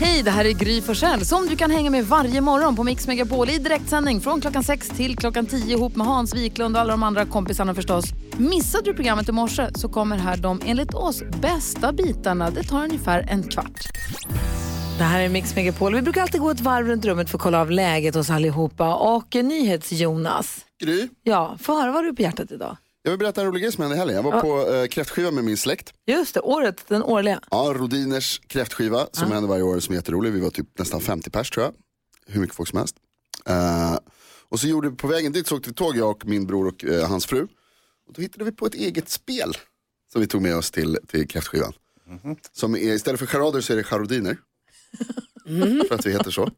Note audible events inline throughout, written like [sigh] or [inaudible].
Hej, det här är Gry Forssell som du kan hänga med varje morgon på Mix Megapol i direktsändning från klockan 6 till klockan 10 ihop med Hans Wiklund och alla de andra kompisarna förstås. Missade du programmet i morse så kommer här de enligt oss bästa bitarna. Det tar ungefär en kvart. Det här är Mix Megapol. Vi brukar alltid gå ett varv runt rummet för att kolla av läget hos allihopa. Och eh, NyhetsJonas, Gry, ja, få höra vad du har på hjärtat idag. Jag vill berätta en rolig grej som hände i helgen. Jag var på eh, kräftskiva med min släkt. Just det, året, den årliga. Ja, Rodiners kräftskiva som händer varje år som är jätterolig. Vi var typ nästan 50 pers tror jag. Hur mycket folk som helst. Eh, och så gjorde vi på vägen dit så åkte vi tåg, jag och min bror och eh, hans fru. Och då hittade vi på ett eget spel som vi tog med oss till, till kräftskivan. Som är, istället för charader så är det charodiner. För att vi heter så.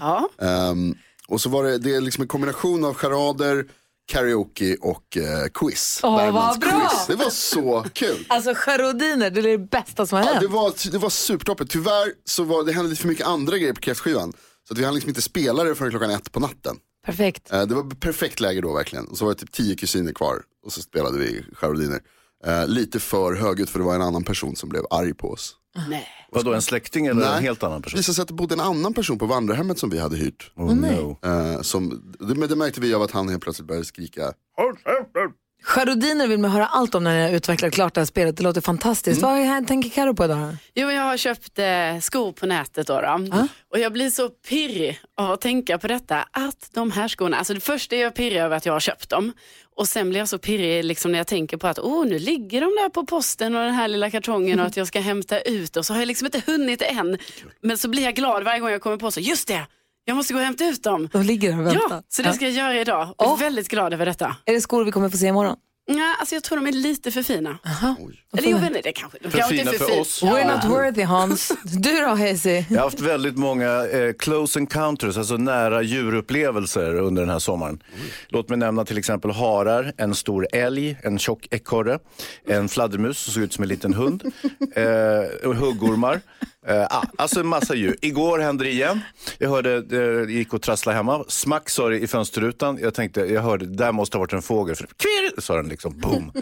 Ja. Ehm, och så var det, det är liksom en kombination av charader, karaoke och eh, quiz. Åh, vad bra! quiz. Det var så kul. Alltså charodiner, det är det bästa som har Ja, hänt. det, var, det var supertoppen. Tyvärr så var det hände lite för mycket andra grejer på kräftskivan. Så att vi hann liksom inte spela det förrän klockan ett på natten. Perfekt. Eh, det var perfekt läge då verkligen. Och så var det typ tio kusiner kvar. Och så spelade vi charodiner. Eh, lite för högljutt för det var en annan person som blev arg på oss. Nej. Vadå, en släkting eller en helt annan Det person? visade sig att det bodde en annan person på vandrarhemmet som vi hade hyrt. Oh, no. Eh, som, det, men det märkte vi av att han helt plötsligt började skrika. Charodiner vill man höra allt om när ni har utvecklat klart det här spelet. Det låter fantastiskt. Mm. Vad tänker Karo på idag? Jo, jag har köpt eh, skor på nätet då, då. och jag blir så pirrig av att tänka på detta att de här skorna, alltså det första är jag pirrig över att jag har köpt dem och sen blir jag så pirrig liksom när jag tänker på att oh, nu ligger de där på posten och den här lilla kartongen och att jag ska hämta ut och så har jag liksom inte hunnit än. Men så blir jag glad varje gång jag kommer på så, just det, jag måste gå och hämta ut dem. De ligger där och väntar. Ja, så det ska jag göra idag. Jag är Åh. väldigt glad över detta. Är det skor vi kommer få se imorgon? Ja, alltså jag tror de är lite för fina. Oj. Eller jo, men det kanske, de För kanske fina är för för oss. We're not worthy Hans. [laughs] Du då Hazy? Jag har haft väldigt många eh, close encounters, alltså nära djurupplevelser under den här sommaren. Låt mig nämna till exempel harar, en stor älg, en tjock ekorre, en fladdermus som såg ut som en liten hund, [laughs] eh, och huggormar. Uh, ah, alltså en massa djur. Igår hände det igen. Jag hörde, det gick och trasslade hemma. Smack sa det i fönsterrutan. Jag tänkte, jag hörde, där måste ha varit en fågel. För, Kvir! sa den liksom, boom.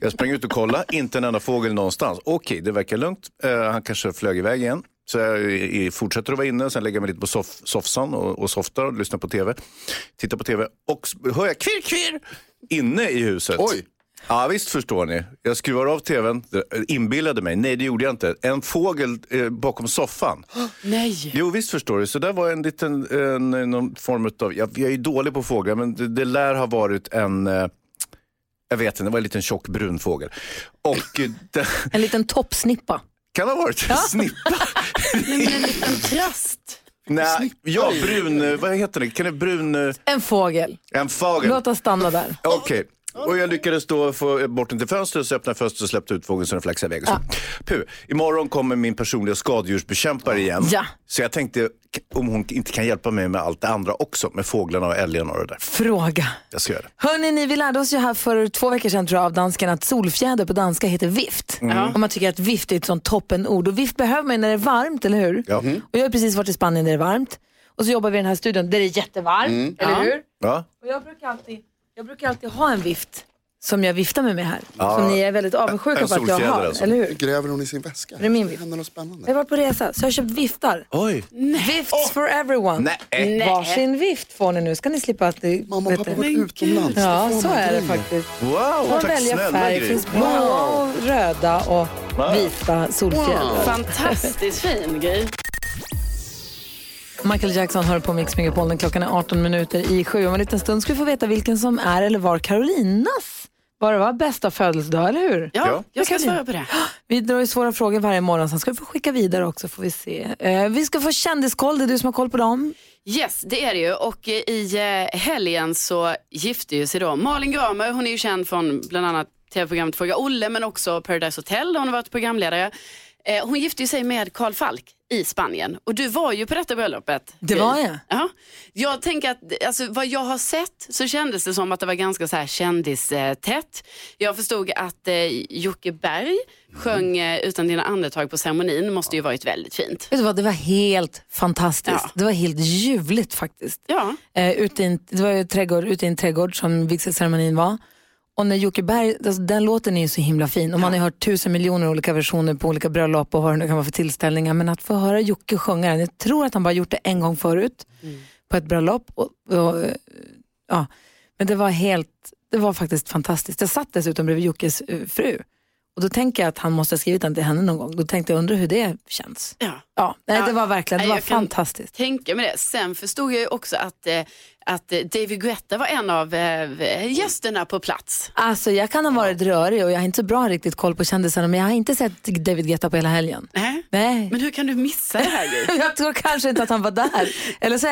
Jag sprang ut och kollade, inte en enda fågel någonstans. Okej, det verkar lugnt. Uh, han kanske flög iväg igen. Så jag fortsätter att vara inne, sen lägger jag mig lite på soff, soffsan och, och softar och lyssnar på tv. Tittar på tv och hör jag kvirr, kvirr. inne i huset. Oj. Ja visst förstår ni. Jag skruvar av tvn, Det- inbillade mig. Nej det gjorde jag inte. En fågel eh, bakom soffan. [gasps] Nej. Jo visst förstår du. Så där var en liten, en, någon form av, jag, jag är dålig på fåglar men det, det lär ha varit en, eh, jag vet inte, det var en liten tjock brun fågel. Och eh, [laughs] det En liten toppsnippa. kan ha varit en snippa. Nej, [laughs] men en liten trast. Nej, ja brun, eh, vad heter det? Kan det brun, eh, En fågel. en fågel? Låt oss stanna där. Okej. Och jag lyckades då få bort den till fönstret, så öppnade fönstret och släppte ut fågeln så den flaxade iväg. och Så. Puh. Imorgon kommer min personliga skadedjursbekämpare igen. Ja. Så jag tänkte om hon inte kan hjälpa mig med allt det andra också, med fåglarna och älgarna och det där. Fråga. Jag ska göra det. Hörni, ni, vi lärde oss ju här för två veckor sedan tror jag av dansken att solfjäder på danska heter vift. Mm. Och man tycker att vift är ett sånt toppenord. Och vift behöver man ju när det är varmt, eller hur? Ja. Och jag har precis varit i Spanien där det är varmt. Och så jobbar vi i den här studion där det är jättevarmt, eller Ja. hur? Ja? Och jag brukar alltid, jag brukar alltid ha en vift som jag viftar med mig här. Ja. Som ni är väldigt avundsjuka på att jag har, alltså. eller hur? Gräver hon i sin väska? Det är min vift. Händer något Jag har spännande? varit på resa så jag har köpt viftar. Oj. Vifts for everyone. Nej. Varsin vift får ni nu. Ska ni slippa att det... Mamma och pappa du. var utomlands. Ja, så är det faktiskt. Wow, Man tack välja snälla färg. Det finns blåa och röda och Wow. vita solfjädrar. Fantastiskt fin grej. Michael Jackson hör på Mix Megapol. Den Klockan är 18 minuter i sju. Om en liten stund ska vi få veta vilken som är eller var Carolinas var det var bästa födelsedag, eller hur? Ja, Ja. jag ska svara på det. [gasps] Vi drar ju svåra frågor varje morgon, sen ska vi få skicka vidare också får vi se. Eh, vi ska få kändiskoll, det är du som har koll på dem. Yes, det är det ju. Och eh, i eh, helgen så gifte ju sig då Malin Gramer, hon är ju känd från bland annat tv-programmet Fråga Olle men också Paradise Hotel där hon har varit programledare. Eh, Hon gifte ju sig med Carl Falk i Spanien och du var ju på detta bröllopet. Det var jag. Ja. Jag tänker att alltså, vad jag har sett så kändes det som att det var ganska så här kändistätt. Jag förstod att eh, Jocke Berg sjöng eh, Utan dina andetag på ceremonin, måste ju varit väldigt fint. Vet du vad, det var helt fantastiskt. Ja. Det var helt ljuvligt faktiskt. Ja, Eh, ute i en, det var ju trädgård, ute i en trädgård som vigselceremonin var. Och när Jocke Berg, alltså, den låten är ju så himla fin och man har ju hört tusen miljoner olika versioner på olika bröllop och vad det kan vara för tillställningar. Men att få höra Jocke sjunga den, jag tror att han bara gjort det en gång förut på ett bröllop. Och, och, ja. Men det var helt, det var faktiskt fantastiskt. Jag satt dessutom bredvid Jockes eh, fru och då tänker jag att han måste ha skrivit den till henne någon gång. Då tänkte jag, undra hur det känns. Ja. Ja, nej, Ja. det var verkligen, det var jag fantastiskt. tänka med det. Sen förstod jag ju också att, eh, att eh, David Guetta var en av eh, gästerna på plats. Alltså jag kan ha varit rörig och jag har inte så bra riktigt koll på kändisarna men jag har inte sett David Guetta på hela helgen. Nej. Nej. Men hur kan du missa det här ju? [laughs] Jag tror kanske inte att han var där. Eller så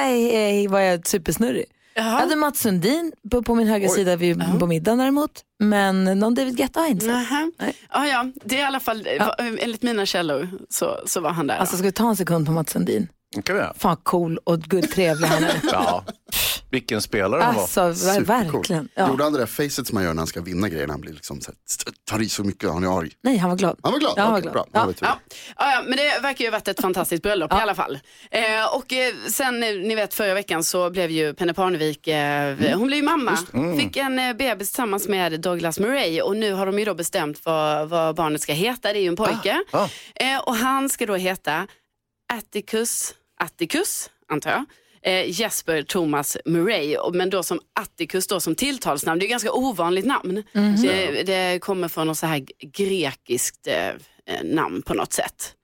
var jag supersnurrig. Jag hade Mats Sundin på, på min högra sida vid, på middagen däremot. Men någon David Guetta har jag inte sett. Nej. Ja, ja, det är i alla fall, eh, enligt mina källor så, så var han där. Alltså då. ska vi ta en sekund på Mats Sundin? Kan vi göra. Fan cool och gud trevlig han är. Ja. Vilken spelare han var. Alltså verkligen. Ja. Gjorde han det där facet som man gör när han ska vinna grejer? när Han blir liksom så här, tar i så mycket, han är arg. Nej han var glad. Han var glad? Ja, han var glad. Bra. Ja. Ja. Ja, men det verkar ju ha varit ett fantastiskt bröllop i alla fall. Eh, och eh, sen, eh, ni vet förra veckan så blev ju Penne Parnevik, eh, hon blev ju mamma. Fick en eh, bebis tillsammans med Douglas Murray och nu har de ju då bestämt vad, vad barnet ska heta, det är ju en pojke. Ah, ah. Eh, och han ska då heta Atticus, Atticus antar jag. Eh, Jesper Thomas Murray, men då som Atticus då som tilltalsnamn. Det är ett ganska ovanligt namn. Det, det kommer från något så här grekiskt eh, eh, namn på något sätt.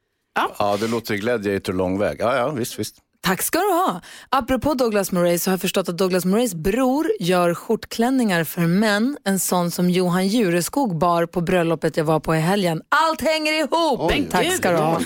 Ja, det låter gladiator lång väg. Ja, ja, visst, visst. Tack ska du ha. Apropå Douglas Murray så har jag förstått att Douglas Murrays bror gör skjortklänningar för män. En sån som Johan Jureskog bar på bröllopet jag var på i helgen. Allt hänger ihop! Men Tack ska du ha.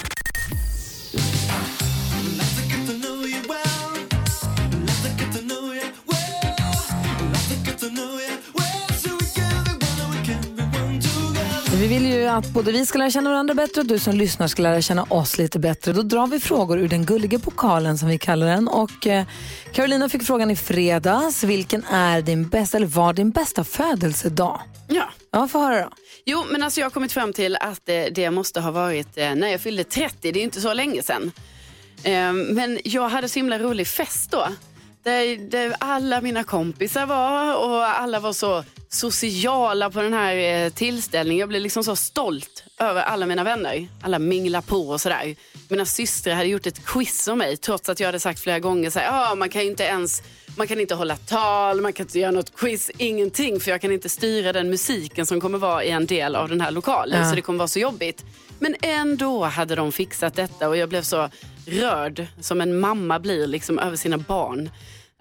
Vi vill ju att både vi ska lära känna varandra bättre och du som lyssnar ska lära känna oss lite bättre. Då drar vi frågor ur den gulliga pokalen som vi kallar den. Och eh, Carolina fick frågan i fredags. Vilken är din bästa, eller var din bästa födelsedag? Ja. Ja, få höra då. Jo, men alltså jag har kommit fram till att eh, det måste ha varit eh, när jag fyllde 30. Det är inte så länge sedan. Eh, men jag hade så himla rolig fest då. Där, där alla mina kompisar var och alla var så sociala på den här eh, tillställningen. Jag blev liksom så stolt över alla mina vänner. Alla mingla på och sådär. Mina systrar hade gjort ett quiz om mig trots att jag hade sagt flera gånger så här, ah, man kan inte ens man kan inte hålla tal, man kan inte göra något quiz, ingenting för jag kan inte styra den musiken som kommer vara i en del av den här lokalen Ja. så det kommer vara så jobbigt. Men ändå hade de fixat detta och jag blev så rörd som en mamma blir liksom över sina barn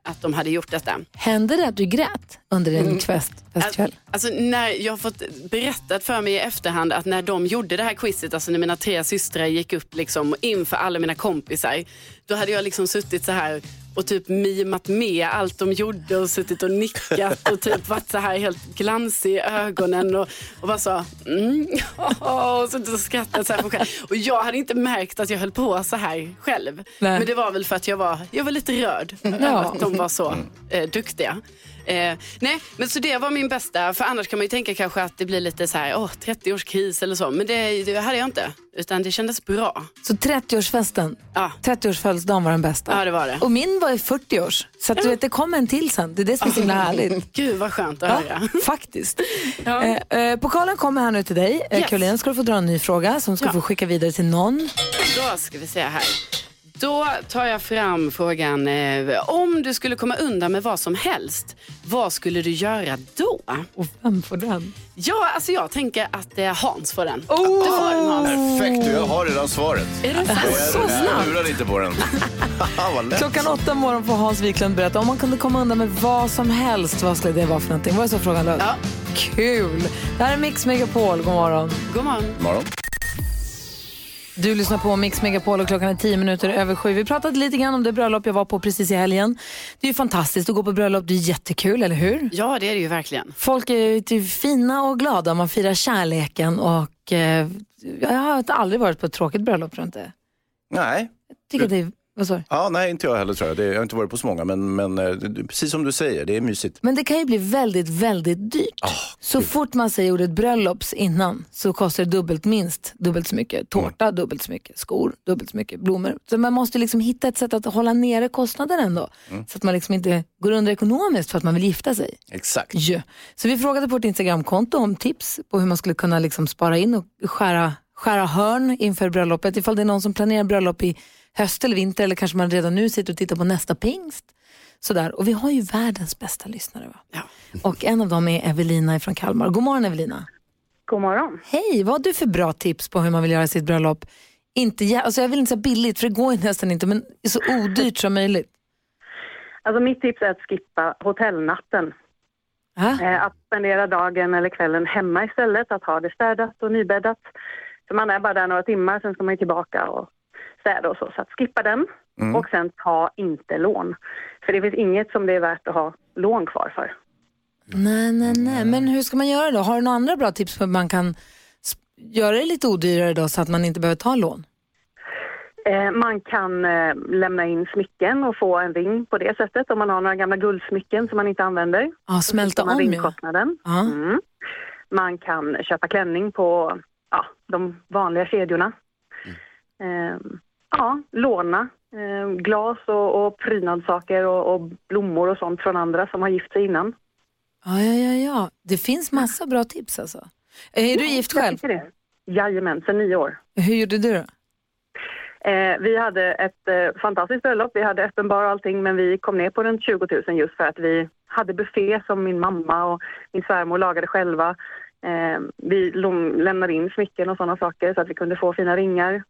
att de hade gjort detta. Hände det att du grät under din fest, festkväll? Alltså när jag har fått berättat för mig i efterhand att när de gjorde det här quizet, alltså när mina tre systrar gick upp liksom inför alla mina kompisar, då hade jag liksom suttit så här och typ mimat med allt de gjorde och suttit och nickat och typ varit så här helt glansig i ögonen och, och bara så mm, [laughs] och suttit och skrattat så här för själv. Och jag hade inte märkt att jag höll på så här själv. Nej. Men det var väl för att jag var, jag var lite rörd över att de var så eh, duktiga. Eh, nej, men så det var min bästa, för annars kan man ju tänka kanske att det blir lite så här, åh, 30-årskris eller så, men det, det hade jag inte, utan det kändes bra. Så 30-årsfesten, Ja. 30-årsfödelsedagen var den bästa. Ja, det var det. Och min var i 40-års, så att du vet, det kom en till sen. Det är det som är så himla [laughs] härligt. Gud vad skönt att Ja, höra. [laughs] faktiskt. Ja. Eh, eh, pokalen kommer här nu till dig. Eh, Yes. Carolina ska du få dra en ny fråga som ska Ja. få skicka vidare till någon. Då ska vi se här. Då tar jag fram frågan, eh, om du skulle komma undan med vad som helst, vad skulle du göra då? Och vem får den? Ja, alltså jag tänker att eh, Hans får den. Oh! Du får den Hans. Perfekt, du, jag har redan svaret. Är det sant? Så Jag snabbt. lurar inte på den. [laughs] Vad lätt. Klockan åtta morgon får Hans Wiklund berätta om man kunde komma undan med vad som helst. Vad skulle det vara för någonting? Var det så frågan löd? Ja. Kul! Det här är Mix Megapol. God morgon. God morgon. Morgon. Du lyssnar på Mix Megapol och klockan är tio minuter över sju. Vi pratade lite grann om det bröllop jag var på precis i helgen. Det är ju fantastiskt att gå på bröllop. Det är jättekul, eller hur? Ja, det är det ju verkligen. Folk är typ fina och glada. Man firar kärleken och eh, jag har aldrig varit på ett tråkigt bröllop, tror jag inte. Nej, Jag tycker det är Vad sa du? Ja, nej, inte jag heller tror jag. Det, jag har inte varit på så många, men, men eh, precis som du säger, det är mysigt. Men det kan ju bli väldigt, väldigt dyrt. Ah, så fort man säger ordet bröllops innan så kostar det dubbelt, minst dubbelt så mycket. Tårta Mm. dubbelt så mycket, skor dubbelt så mycket, blommor. Så man måste liksom hitta ett sätt att hålla nere kostnaden ändå. Mm. Så att man liksom inte går under ekonomiskt för att man vill gifta sig. Exakt. Ja. Så vi frågade på vårt Instagramkonto om tips på hur man skulle kunna liksom spara in och skära, skära hörn inför bröllopet. Ifall det är någon som planerar bröllop i höst eller vinter eller kanske man redan nu sitter och tittar på nästa pingst. Sådär. Och vi har ju världens bästa lyssnare. Va? Ja. Och en av dem är Evelina från Kalmar. God morgon Evelina. God morgon. Hej, vad har du för bra tips på hur man vill göra sitt bröllop? Inte, alltså jag vill inte säga billigt, för det går ju nästan inte, men så odyrt som möjligt. Alltså mitt tips är att skippa hotellnatten. Eh, att spendera dagen eller kvällen hemma istället, att ha det städat och nybäddat. För man är bara där några timmar, sen ska man ju tillbaka och städa och så. Så att skippa den och sen ta inte lån. För det finns inget som det är värt att ha lån kvar för. nej, nej, nej. Men hur ska man göra då? Har du några andra bra tips på hur man kan göra det lite odyrare då så att man inte behöver ta lån? Eh, man kan eh, lämna in smycken och få en ring på det sättet om man har några gamla guldsmycken som man inte använder. Ja, smälta man om ringkostnaden. Ja. Mm. Man kan köpa klänning på ja, de vanliga kedjorna. Eh, ja, låna eh, glas och, och prydnadssaker och, och blommor och sånt från andra som har gift sig innan. Ja, ja, ja, ja. Det finns massa bra tips alltså. Är du gift Jag själv? tycker det. Jajamän, sedan nio år. Hur gjorde du då? Eh, vi hade ett eh, fantastiskt bröllop. Vi hade öppen bar och allting, men vi kom ner på runt 20 000 just för att vi hade buffé som min mamma och min svärmor lagade själva. Eh, vi lämnade in smycken och sådana saker så att vi kunde få fina ringar.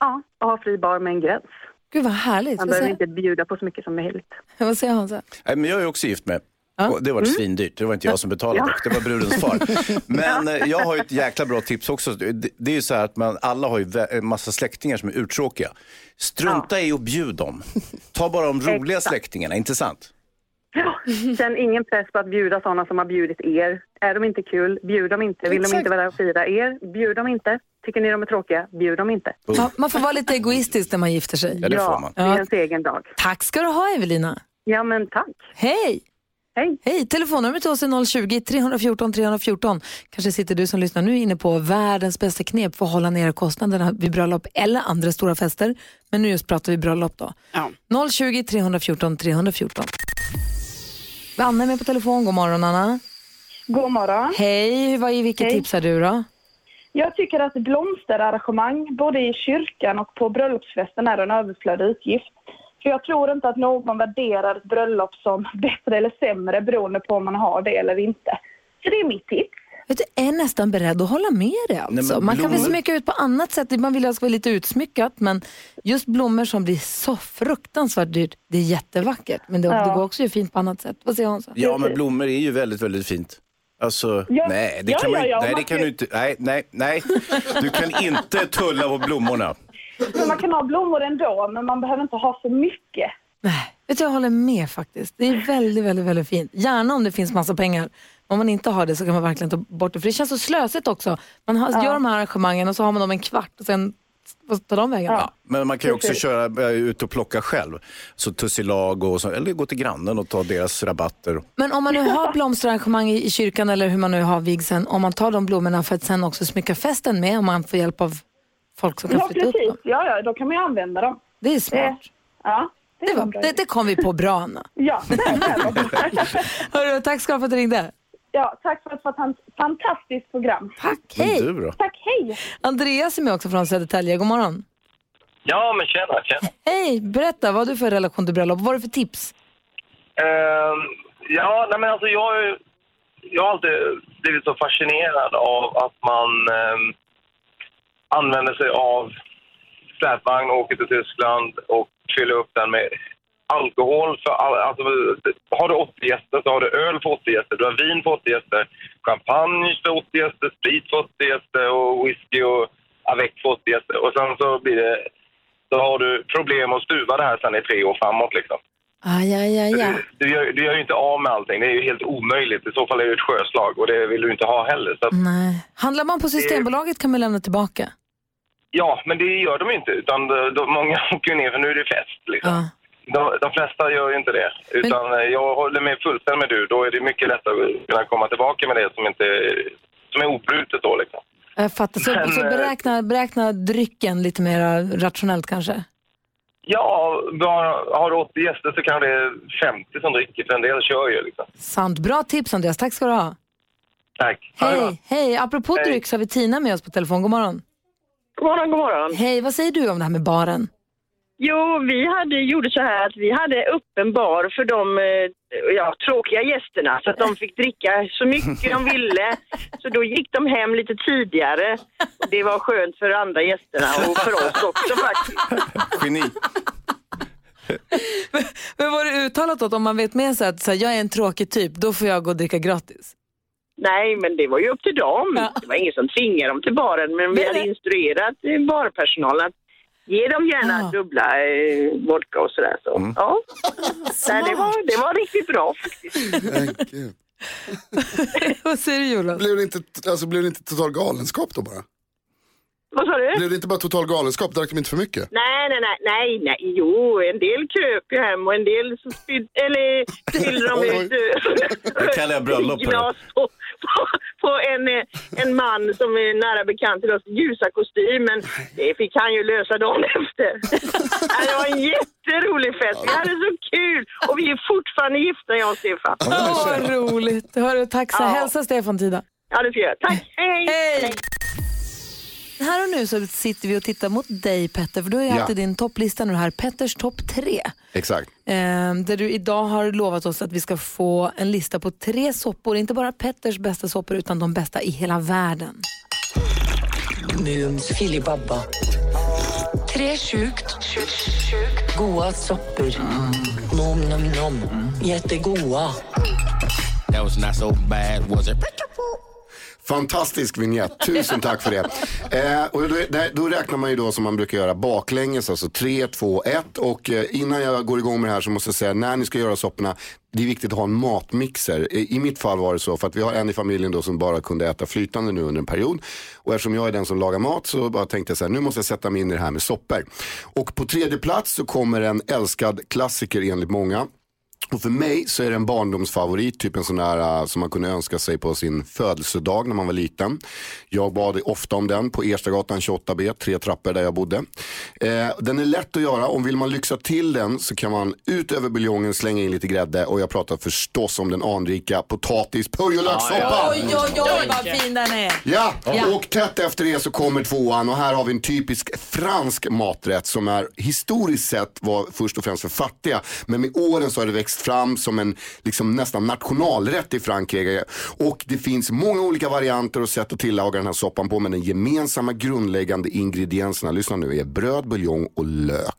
Ja, och ha fri bar med en gräns. Gud vad härligt. Man behöver inte bjuda på så mycket som möjligt. [laughs] vad säger Hansa? Nej, men jag är också gift med. Ja. Det var svindyrt. Det var inte jag som betalade Ja. Det var brudens far. [laughs] Men eh, jag har ju ett jäkla bra tips också. Det, är ju så här att man, alla har ju en massa släktingar som är uttråkiga. Strunta i att bjuda dem. Ta bara de roliga Exakt. släktingarna, inte sant? Ja, känn ingen press på att bjuda sådana som har bjudit er. Är de inte kul, bjud dem inte. Vill de Exakt. inte vara där och fira er, bjud dem inte. Tycker ni de är tråkiga, bjud dem inte. Ja, man får vara lite egoistisk när man gifter sig. Ja, det får man. det är ens egen dag. Tack ska du ha Evelina. Ja, men tack. Hej! Hej. Hej! Telefonnumret till oss är 020-314 314. Kanske sitter du som lyssnar nu inne på världens bästa knep för att hålla nere kostnaderna vid bröllop eller andra stora fester. Men nu just pratar vi bröllop då. Ja. 020-314 314. Anna är med på telefon. God morgon Anna. God morgon. Hej, vad, vilket Hej. tips har du då? Jag tycker att blomsterarrangemang både i kyrkan och på bröllopsfesten är en överflödig utgift. För jag tror inte att någon värderar ett bröllop som bättre eller sämre beroende på om man har det eller inte. Så det är mitt tips. Vet du, jag är nästan beredd att hålla med dig. Alltså. men man kan väl smycka ut på annat sätt. Man vill att det ska vara lite utsmyckat, men just blommor som blir så fruktansvärt dyrt, det är jättevackert. Men det, det Ja. går också ju fint på annat sätt. Vad säger Hansa? Ja, men blommor är ju väldigt, väldigt fint. Alltså, Ja. nej, det Ja, kan man, ja, ja, nej, det kan du inte. Nej, nej, nej. Du kan [laughs] inte tulla på blommorna. Men man kan ha blommor ändå, men man behöver inte ha så mycket. Nej, vet du, jag håller med faktiskt. Det är väldigt, väldigt, väldigt fint. Gärna om det finns massa pengar. Om man inte har det så kan man verkligen ta bort det. För det känns så slösigt också. Man har, gör de här arrangemangen och så har man dem en kvart och sen vad tar de vägen? Ja, men man kan ju också Precis. köra eh, ut och plocka själv. Så tussilag och så, eller gå till grannen och ta deras rabatter. Men om man nu har blomsterarrangemang i i kyrkan eller hur man nu har vigseln, om man tar de blommorna för att sen också smycka festen med, om man får hjälp av folk som kan Ja, flytta upp precis. dem. Ja, ja, då kan man ju använda dem. Det är smart. Det, ja, det, Det, var, det, det kom vi på bra, Anna. Ja, det. [laughs] Hörru, tack ska du ha för att du ringde. Ja, tack för ett fant- fantastiskt program. Tack, hej. du då? Tack, hej! Andreas är med också från Södertälje. God morgon. Ja, men tjena, tjena. Hej, berätta, vad har du för relation till bröllop? Vad har du för tips? Ehm, ja, nej men alltså jag, har ju- jag har alltid blivit så fascinerad av att man ehm, använder sig av släpvagn, åker till Tyskland och fyller upp den med alkohol. För all, alltså, har du 80 gäster så har du öl för 80 gäster, du har vin för 80 gäster, champagne för 80 gäster, sprit för 80 gäster och whisky och avec för 80 gäster. Och sen så blir det så har du problem att stuva det här sen i tre år framåt liksom. Aj, aj, aj, aj. Du, gör, du gör ju inte av med allting. Det är ju helt omöjligt. I så fall är det ett sjöslag och det vill du inte ha heller. Så Nej. Handlar man på Systembolaget kan man lämna tillbaka. Ja, men det gör de inte. Utan de, de, många [laughs] åker ju ner för nu är det fest. Liksom. Ja. De, de flesta gör ju inte det. Utan eh, jag håller med fullständigt med du. Då är det mycket lättare att kunna komma tillbaka med det som, inte, som är obrutet då liksom. Jag fattar. Så, Men, så eh, beräkna, beräkna drycken lite mer rationellt kanske? Ja, har du 80 gäster så kanske det är 50 som dricker. För en del kör ju liksom. Sant. Bra tips Andreas, tack ska du ha. Tack. Hej, hej. Apropå Hej. dryck så har vi Tina med oss på telefon. God morgon. God morgon, god morgon. Hej, vad säger du om det här med baren? Jo, vi hade, gjorde så här att vi hade öppen bar för de eh, ja, tråkiga gästerna så att de fick dricka så mycket de ville. Så då gick de hem lite tidigare. Det var skönt för andra gästerna och för oss också faktiskt. Geni. Men var det uttalat att om man vet med sig att så här, jag är en tråkig typ, då får jag gå och dricka gratis? Nej, men det var ju upp till dem. Ja. Det var ingen som tvingade dem till baren, men vi hade instruerat barpersonalen att ge dem gärna Ah. dubbla eh, vodka och sådär. Så. Ja. [laughs] Nej, det, var, det var riktigt bra faktiskt. Men [laughs] vad säger du Jonas? Blev det inte, alltså, blev det inte total galenskap då bara? Vad sa du? Blev det inte bara total galenskap? Drack de inte för mycket? Nej, nej, nej, nej, nej, jo, en del kröp ju hem och en del så spyd, eller spillde de ut eh, Det kallar jag bröllop, glas [laughs] en, en man som är nära bekant till oss, ljusa kostym, men det fick han ju lösa dagen efter. [laughs] Det var en jätterolig fest, vi hade så kul och vi är fortfarande gifta jag och Stefan. Åh, vad roligt. Hörru, tack så Ja. Hälsa Stefan Tida. Ja, det ska jag. Tack, hej! Hej! Här och nu så sitter vi och tittar mot dig Petter, för du har ju Ja. alltid din topplista nu här, Petters topp tre. Exakt. Eh, där du idag har lovat oss att vi ska få en lista på tre soppor, inte bara Petters bästa soppor utan de bästa i hela världen. Mums filibabba. Tre sjukt goda soppor. Nom nom nom. Jättegoda. That was not so bad, was it? Fantastisk vignett, tusen tack för det. Eh, och då, då räknar man ju då som man brukar göra baklänges, alltså 3, 2, 1. Och eh, innan jag går igång med det här så måste jag säga, när ni ska göra sopporna, det är viktigt att ha en matmixer. I, I mitt fall var det så, för att vi har en i familjen då som bara kunde äta flytande nu under en period. Och eftersom jag är den som lagar mat så bara tänkte jag så här, nu måste jag sätta mig in i det här med soppor. Och på tredje plats så kommer en älskad klassiker enligt många. Och för mig så är det en barndomsfavorit, typ en sån där uh, som man kunde önska sig på sin födelsedag när man var liten. Jag bad ofta om den på Erstagatan 28B, tre trappor där jag bodde. Eh, den är lätt att göra, om vill man lyxa till den så kan man utöver buljongen slänga in lite grädde och jag pratar förstås om den anrika potatis purjolökssoppan. Oj, oj, oj vad fin den är. Ja, Ja. och tätt efter det så kommer tvåan och här har vi en typisk fransk maträtt som är historiskt sett var först och främst för fattiga. Men med åren så har det växt fram som en liksom nästan nationalrätt i Frankrike. Och det finns många olika varianter och sätt att tillaga den här soppan på. Men den gemensamma grundläggande ingredienserna, lyssna nu, är bröd, buljong och lök.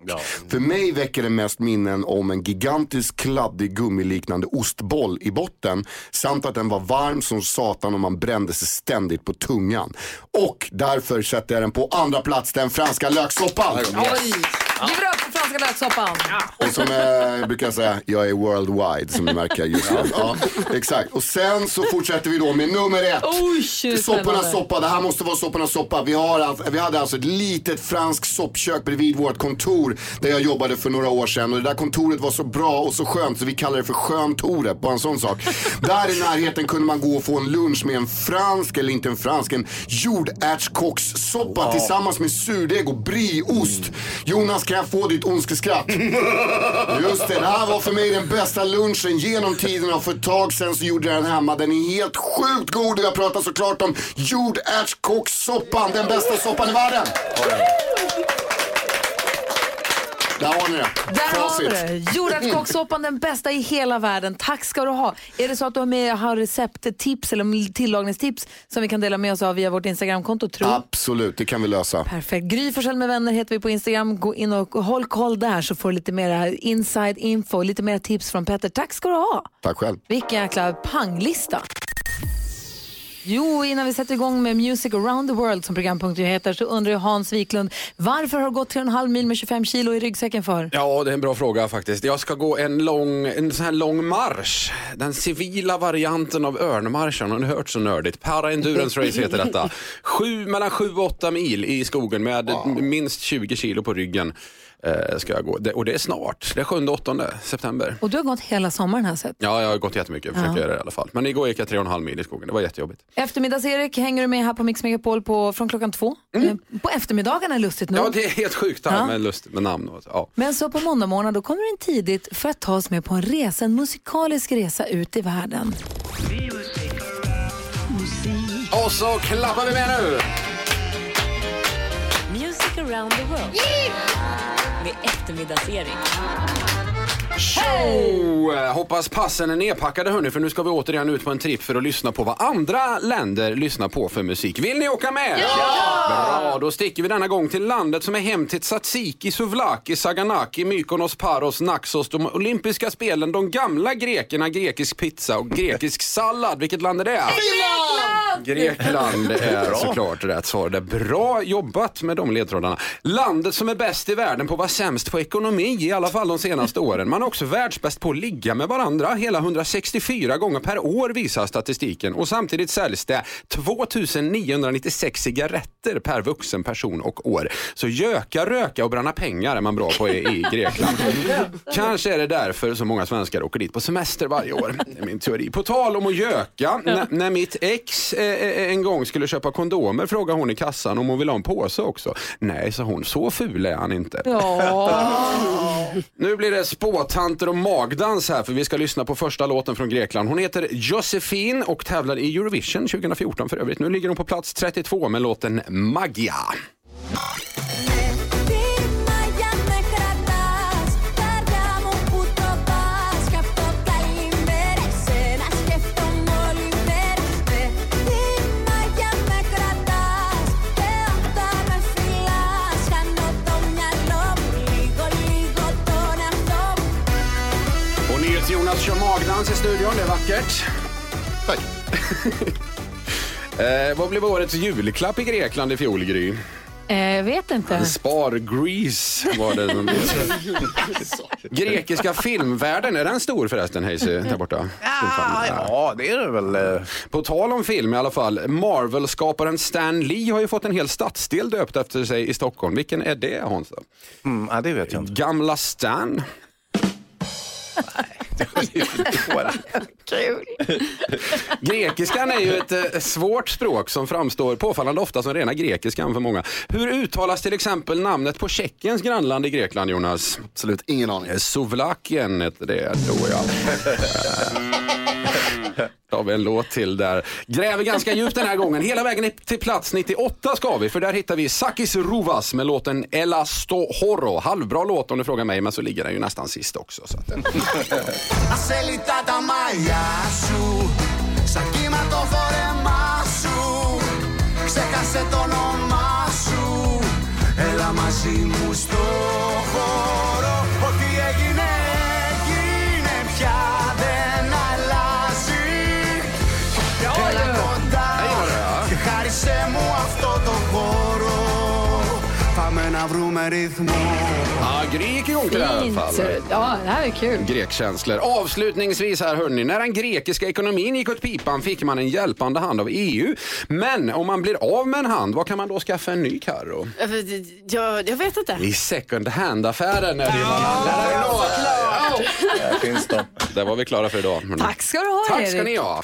För mig väcker det mest minnen om en gigantisk kladdig gummiliknande ostboll i botten. Samt att den var varm som satan och man brände sig ständigt på tungan. Och därför sätter jag den på andra plats, den franska löksoppan. Oj! Give it up franska löksoppan. Och som eh, jag brukar säga, jag är worldwide som ni märker just nu. Ja, exakt. Och sen så fortsätter vi då med nummer ett. Oj, Soppornas soppa, det här måste vara soppornas soppa. Vi, har, vi hade alltså ett litet franskt soppkök bredvid vårt kontor där jag jobbade för några år sedan. Och det där kontoret var så bra och så skönt så vi kallade det för Sköntoret, bara en sån sak. där i närheten kunde man gå och få en lunch med en fransk, eller inte en fransk, en jordärtskockssoppa tillsammans med surdeg och brieost. Jonas, kan jag få ditt fuskeskratt. Just det, det här var för mig den bästa lunchen genom tiderna och för ett tag sedan så gjorde jag den hemma. Den är helt sjukt god och jag pratar såklart om jordärtskockssoppan, den bästa soppan i världen. Där har ni det. Där har Facit. du det. Jordärtskockssoppan, den bästa i hela världen. Tack ska du ha. Är det så att du har med har recepttips eller tillagningstips som vi kan dela med oss av via vårt Instagramkonto, tro? Absolut, det kan vi lösa. Perfekt. Gry Forssell med vänner heter vi på Instagram. Gå in och håll koll där så får du lite mer inside info, lite mer tips från Petter. Tack ska du ha. Tack själv. Vilken jäkla panglista. Jo, innan vi sätter igång med Music around the world som programpunkten heter så undrar ju Hans Wiklund varför har du gått 3,5 mil med 25 kilo i ryggsäcken för? Ja, det är en bra fråga faktiskt. Jag ska gå en lång, en sån här lång marsch. Den civila varianten av örnmarschen. Har ni hört så nördigt? Para-endurance race heter detta. [laughs] Sju, mellan 7 och 8 mil i skogen med minst 20 kilo på ryggen. Eh, ska jag gå. Det, och det är snart. Det är 7-8 september. Och du har gått hela sommaren här sett. Ja, jag har gått jättemycket. Försöker Ja. göra det i alla fall. Men igår gick jag 3,5 mil i skogen. Det var jättejobbigt. Eftermiddags-Erik hänger du med här på Mix Megapol på, från klockan två. Eh, På eftermiddagarna lustigt nog. Mm. Ja, det är helt sjukt här Ja. med lustigt med namn. Och, ja. Men så på måndag morgon då kommer du in tidigt för att ta oss med på en resa, en musikalisk resa ut i världen. Och så klappar vi med nu! Music around the world. Med eftermiddags-Erik. Show! Hoppas passen är nedpackade hörni, för nu ska vi återigen ut på en tripp för att lyssna på vad andra länder lyssnar på för musik. Vill ni åka med? Ja! Bra, då sticker vi denna gång till landet som är hem till tzatziki, souvlaki, saganaki, Mykonos, Paros, Naxos, de olympiska spelen, de gamla grekerna, grekisk pizza och grekisk sallad. Vilket land är det? Grekland är såklart rätt svar. Det är bra jobbat med de ledtrådarna. Landet som är bäst i världen på att vara sämst på ekonomi, i alla fall de senaste åren. Man är också världsbäst på att ligga med varandra. Hela 164 gånger per år visar statistiken. Och samtidigt säljs det 2996 cigaretter per vuxen person och år. Så göka, röka och bränna pengar är man bra på i, i Grekland. Kanske är det därför så många svenskar åker dit på semester varje år. Det är min teori. På tal om att göka, när mitt ex eh, en gång skulle köpa kondomer frågade hon i kassan om hon ville ha en påse också. Nej, sa hon, så ful är han inte. [laughs] Nu blir det spåtanter och magdans här för vi ska lyssna på första låten från Grekland. Hon heter Josefin och tävlar i Eurovision 2014 för övrigt. Nu ligger hon på plats 32 med låten Magia. Magdans i studion, det är vackert. Tack. [laughs] eh, vad blev årets julklapp i Grekland i fjol, Gry? Eh, jag vet inte. Spar-grease var det som [laughs] Grekiska filmvärlden, är den stor förresten Hayes där borta? Ja, det är det väl. eh. På tal om film i alla fall, Marvel-skaparen Stan Lee har ju fått en hel stadsdel döpt efter sig i Stockholm. Vilken är det Hans? Mm, ja, det vet jag inte. Gamla Stan? [laughs] Grekiskan är ju ett eh, svårt språk som framstår påfallande ofta som rena grekiskan för många. Hur uttalas till exempel namnet på Tjeckiens grannland i Grekland, Jonas? Absolut ingen aning. Sovlakien heter det då, ja. [laughs] [laughs] Då har vi en låt till där. Gräver ganska djupt den här gången. Hela vägen till plats 98 ska vi, för där hittar vi Sakis Ruvas med låten Elastohoro. Halvbra låt om du frågar mig, men så ligger den ju nästan sist också. Så att... Ασέλιτα τα μαλλιά σου Σαν κύμα το φόρεμά σου Ξέχασε το όνομά σου Έλα μαζί μου στο χώρο jag vrummer Ja, grek igång till det här i alla fall. Ja, det här är kul. Grekkänslor. Avslutningsvis här hörni, när den grekiska ekonomin gick åt pipan fick man en hjälpande hand av EU. Men om man blir av med en hand, vad kan man då skaffa en ny Carro? Jag, jag vet inte. I second hand-affären är det man handlar. Ja, såklart. Där finns de. Där var vi klara för idag. Tack ska du ha Tack ska ni ha.